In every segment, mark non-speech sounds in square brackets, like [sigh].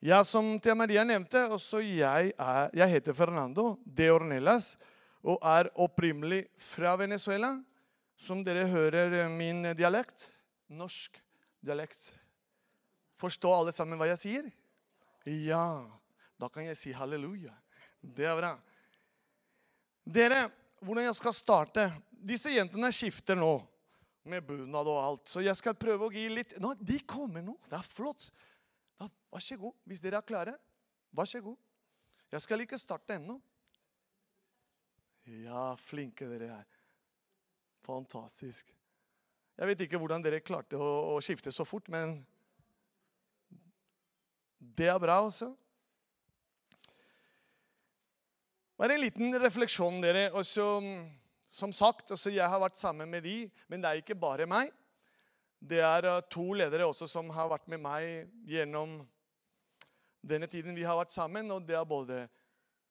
Ja, som Tia Maria nevnte, også jeg, er, jeg heter Fernando de Ornelas og er opprinnelig fra Venezuela. Som dere hører min dialekt. Norsk dialekt. Forstår alle sammen hva jeg sier? Ja. Da kan jeg si halleluja. Det er bra. Dere, hvordan jeg skal starte Disse jentene skifter nå med bunad og alt. Så jeg skal prøve å gi litt Nå, De kommer nå. Det er flott. Ja, vær så god. Hvis dere er klare, vær så god. Jeg skal ikke starte ennå. Ja, flinke dere er. Fantastisk. Jeg vet ikke hvordan dere klarte å, å skifte så fort, men det er bra også. Bare en liten refleksjon, dere. Også, som sagt, også jeg har vært sammen med de, men det er ikke bare meg. Det er uh, to ledere også som har vært med meg gjennom denne tiden vi har vært sammen. Og det er både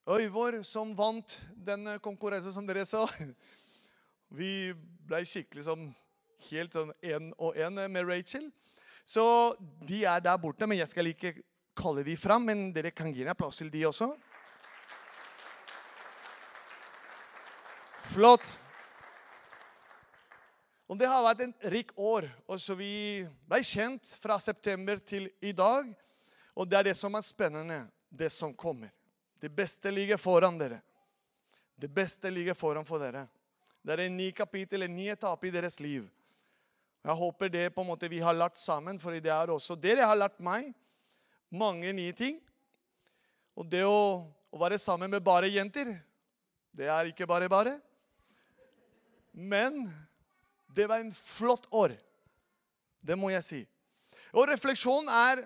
Øyvor, som vant den konkurransen som dere så. [laughs] Vi ble skikkelig som helt sånn én og én med Rachel. Så de er der borte, men jeg skal ikke kalle de fram. Men dere kan gi en applaus til de også. Flott. Og Det har vært en rik år. og så Vi ble kjent fra september til i dag. Og det er det som er spennende, det som kommer. Det beste ligger foran dere. Det beste ligger foran for dere. Det er en ny kapittel, en ny etappe i deres liv. Jeg håper det på en måte vi har lært sammen, for det er også dere har lært meg mange nye ting. Og det å, å være sammen med bare jenter, det er ikke bare bare. Men det var en flott år. Det må jeg si. Og refleksjon er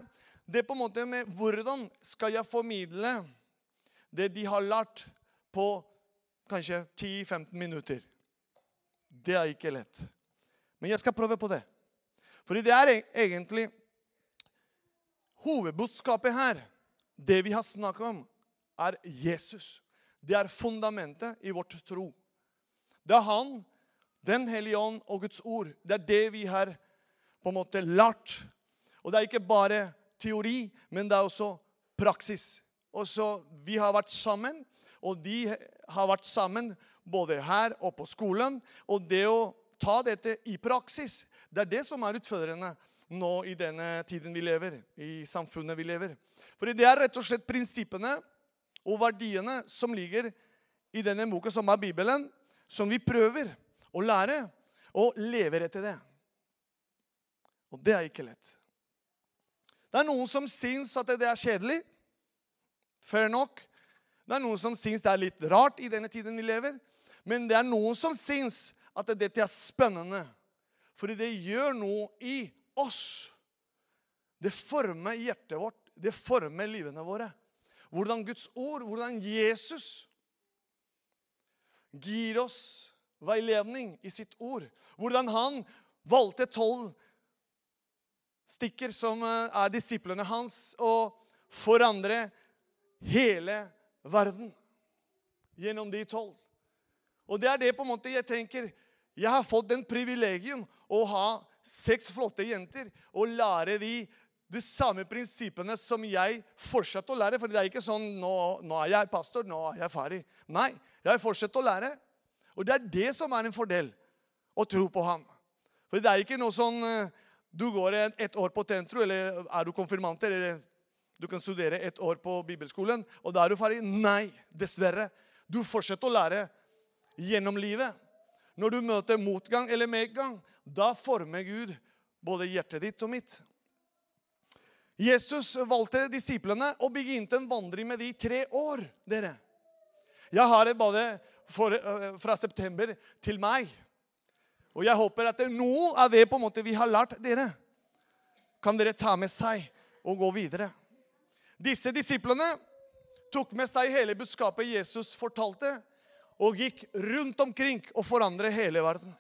det på en måte med hvordan skal jeg formidle det de har lært på kanskje 10-15 minutter. Det er ikke lett. Men jeg skal prøve på det. Fordi det er e- egentlig hovedbudskapet her. Det vi har snakket om, er Jesus. Det er fundamentet i vårt tro. Det er Han, Den hellige ånd og Guds ord. Det er det vi har på en måte lært. Og det er ikke bare teori, men det er også praksis. Og så Vi har vært sammen, og de har vært sammen både her og på skolen. Og det å ta dette i praksis, det er det som er utfordrende nå i denne tiden vi lever, i samfunnet vi lever. For det er rett og slett prinsippene og verdiene som ligger i denne boka, som er Bibelen, som vi prøver å lære og lever etter det. Og det er ikke lett. Det er noen som syns at det er kjedelig. Fair nok. Det er noen som syns det er litt rart i denne tiden vi lever. Men det er noen som syns at dette er spennende. Fordi det gjør noe i oss. Det former hjertet vårt, det former livene våre. Hvordan Guds ord, hvordan Jesus gir oss veiledning i sitt ord. Hvordan han valgte tolv stikker som eh, er disiplene hans, og forandre hele verden gjennom de tolv. Og det er det på en måte jeg tenker Jeg har fått den privilegium å ha seks flotte jenter og lære de de samme prinsippene som jeg fortsatte å lære. For det er ikke sånn nå, nå er jeg pastor, nå er jeg ferdig. Nei, jeg fortsetter å lære. Og det er det som er en fordel å tro på ham. For det er ikke noe sånn eh, du går et år på Tentro, eller er du konfirmanter, eller du kan studere et år på bibelskolen, og da er du ferdig. Nei, dessverre. Du fortsetter å lære gjennom livet. Når du møter motgang eller medgang, da former Gud både hjertet ditt og mitt. Jesus valgte disiplene og begynte en vandring med de i tre år. dere. Jeg har det både for, øh, fra september til meg. Og jeg håper at noe av det på en måte vi har lært dere, kan dere ta med seg og gå videre. Disse disiplene tok med seg hele budskapet Jesus fortalte, og gikk rundt omkring og forandret hele verden.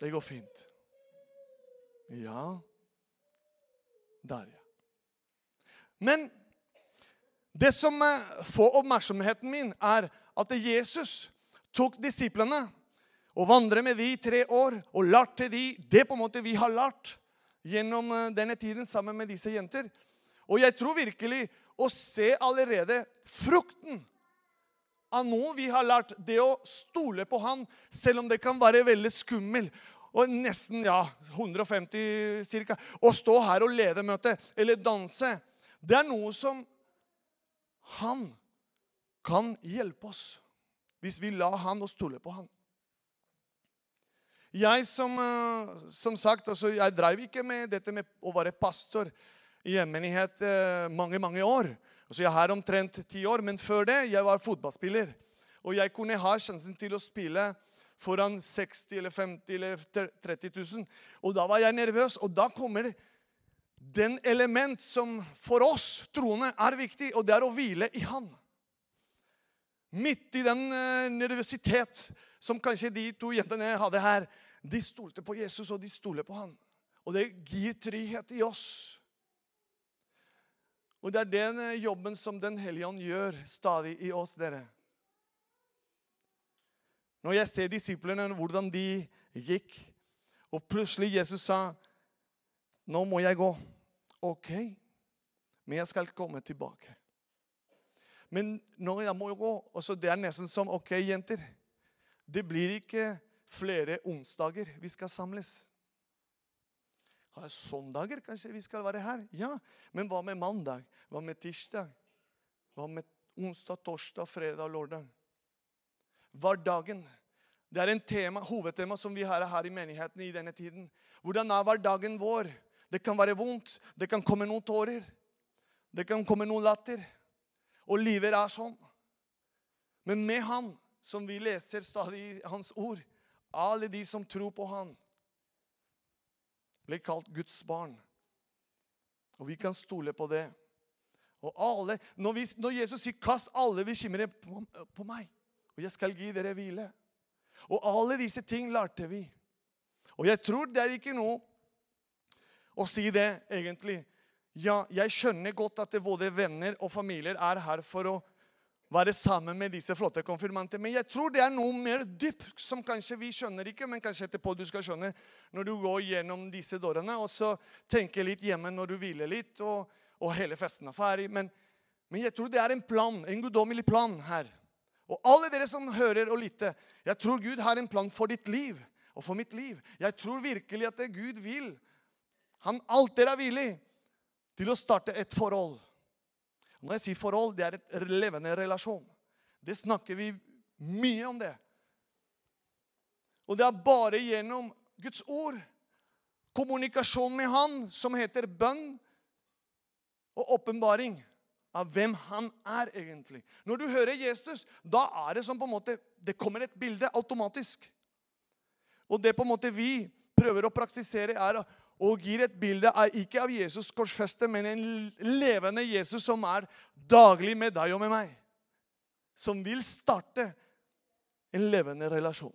Det går fint. Ja Der, ja. Men det som får oppmerksomheten min, er at Jesus tok disiplene og vandret med de i tre år og lærte de det på en måte vi har lært gjennom eh, denne tiden sammen med disse jenter. Og jeg tror virkelig å se allerede frukten av noe vi har lært. Det å stole på Han, selv om det kan være veldig skummel, Og nesten ja, 150 ca. Å stå her og lede møte eller danse, det er noe som Han kan hjelpe oss hvis vi lar Han og stoler på Han. Jeg som, eh, som sagt, altså, jeg drev ikke med dette med å være pastor i en menighet eh, mange, mange år. Altså, jeg er omtrent ti år, men før det jeg var fotballspiller. Og jeg kunne ha sjansen til å spille foran 60 eller 50 eller 30 000. Og da var jeg nervøs. Og da kommer den element som for oss troende er viktig, og det er å hvile i Han. Midt i den uh, nervøsitet som kanskje de to jentene hadde her. De stolte på Jesus, og de stoler på Han. Og det gir trygghet i oss. Og det er den eh, jobben som Den hellige ånd gjør stadig i oss, dere. Når jeg ser disiplene, hvordan de gikk, og plutselig Jesus sa, 'Nå må jeg gå.' OK, men jeg skal komme tilbake. Men når jeg må gå, og så det er nesten som OK, jenter. Det blir ikke flere onsdager vi skal samles. Søndager kanskje vi skal være her? Ja, men hva med mandag? Hva med tirsdag? Hva med onsdag, torsdag, fredag og lørdag? Hverdagen. Det er en tema, hovedtema som vi har her i menigheten i denne tiden. Hvordan er hverdagen vår? Det kan være vondt. Det kan komme noen tårer. Det kan komme noen latter. Og livet er sånn. Men med Han, som vi leser stadig i Hans ord, alle de som tror på Han, blir kalt Guds barn. Og vi kan stole på det. Og alle, når, vi, når Jesus sier 'kast alle bekymringer på, på meg', og jeg skal gi dere hvile Og alle disse ting lærte vi. Og jeg tror det er ikke noe å si det, egentlig. Ja, jeg skjønner godt at både venner og familier er her for å være sammen med disse flotte konfirmantene. Men jeg tror det er noe mer dypt som kanskje vi skjønner ikke, men kanskje etterpå du skal skjønne når du går gjennom disse dørene. Og så tenker litt hjemme når du hviler litt, og, og, hele festen er ferdig. Men, men, jeg tror det er en plan, en guddommelig plan her. Og alle dere som hører og lytter, jeg tror Gud har en plan for ditt liv og for mitt liv. Jeg tror virkelig at det Gud vil. Han alltid er villig til å starte et forhold. Når jeg sier forhold, det er et levende relasjon. Det snakker vi mye om det. Og det er bare gjennom Guds ord, kommunikasjon med Han, som heter bønn, og åpenbaring av hvem han er egentlig. Når du hører Jesus, da er det som på en måte, det kommer et bilde automatisk. Og det på en måte vi prøver å praktisere, er og gir et bilde av, ikke av Jesus korsfestet, men en levende Jesus som er daglig med deg og med meg. Som vil starte en levende relasjon.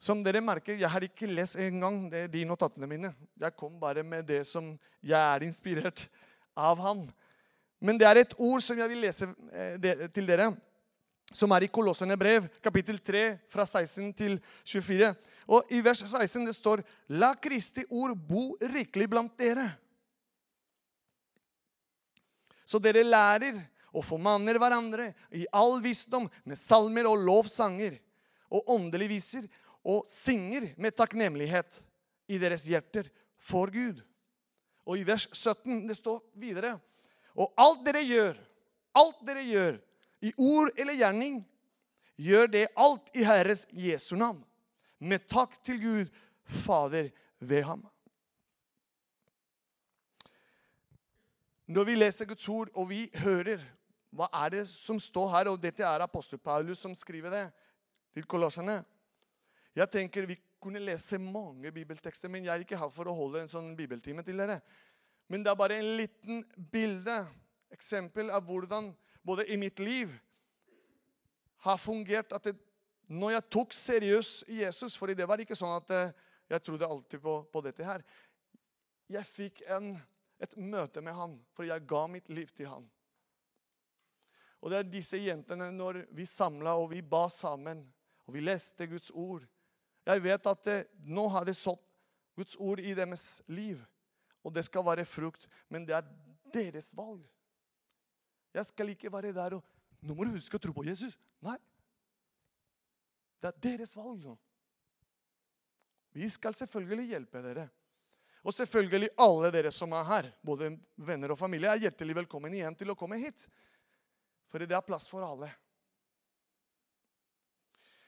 Som dere merker, Jeg har ikke lest engang de notatene mine. Jeg kom bare med det som jeg er inspirert av han. Men det er et ord som jeg vil lese eh, til dere, som er i Kolossene brev, kapittel 3, fra 16 til 24. Og I vers 16 det står La Kristi ord bo rikelig blant dere. Så dere lærer og formanner hverandre i all visdom med salmer og lovsanger og åndelig viser og synger med takknemlighet i deres hjerter for Gud. Og i vers 17 det står videre Og alt dere gjør, alt dere gjør, i ord eller gjerning, gjør det alt i Herres Jesu navn med takk til Gud Fader ved ham. Når vi leser Guds ord, og vi hører hva er det som står her, og dette er apostel Paulus som skriver det til kolosserne Jeg tenker Vi kunne lese mange bibeltekster, men jeg er ikke her for å holde en sånn bibeltime til dere. Men det er bare en liten bilde, eksempel av hvordan både i mitt liv har fungert at det når jeg tok seriøst Jesus fordi det var ikke sånn at eh, jeg trodde alltid på, på dette her. Jeg fikk en, et møte med han, for jeg ga mitt liv til han. Og det er disse jentene, når vi samla og vi ba sammen, og vi leste Guds ord Jeg vet at det, nå har det sådd Guds ord i deres liv. og det skal være frukt, men det er deres valg. Jeg skal ikke være der og Nå må du huske å tro på Jesus. Nei. Det er deres valg. nå. Vi skal selvfølgelig hjelpe dere. Og selvfølgelig alle dere som er her, både venner og familie, er hjertelig velkommen igjen til å komme hit. For det er plass for alle.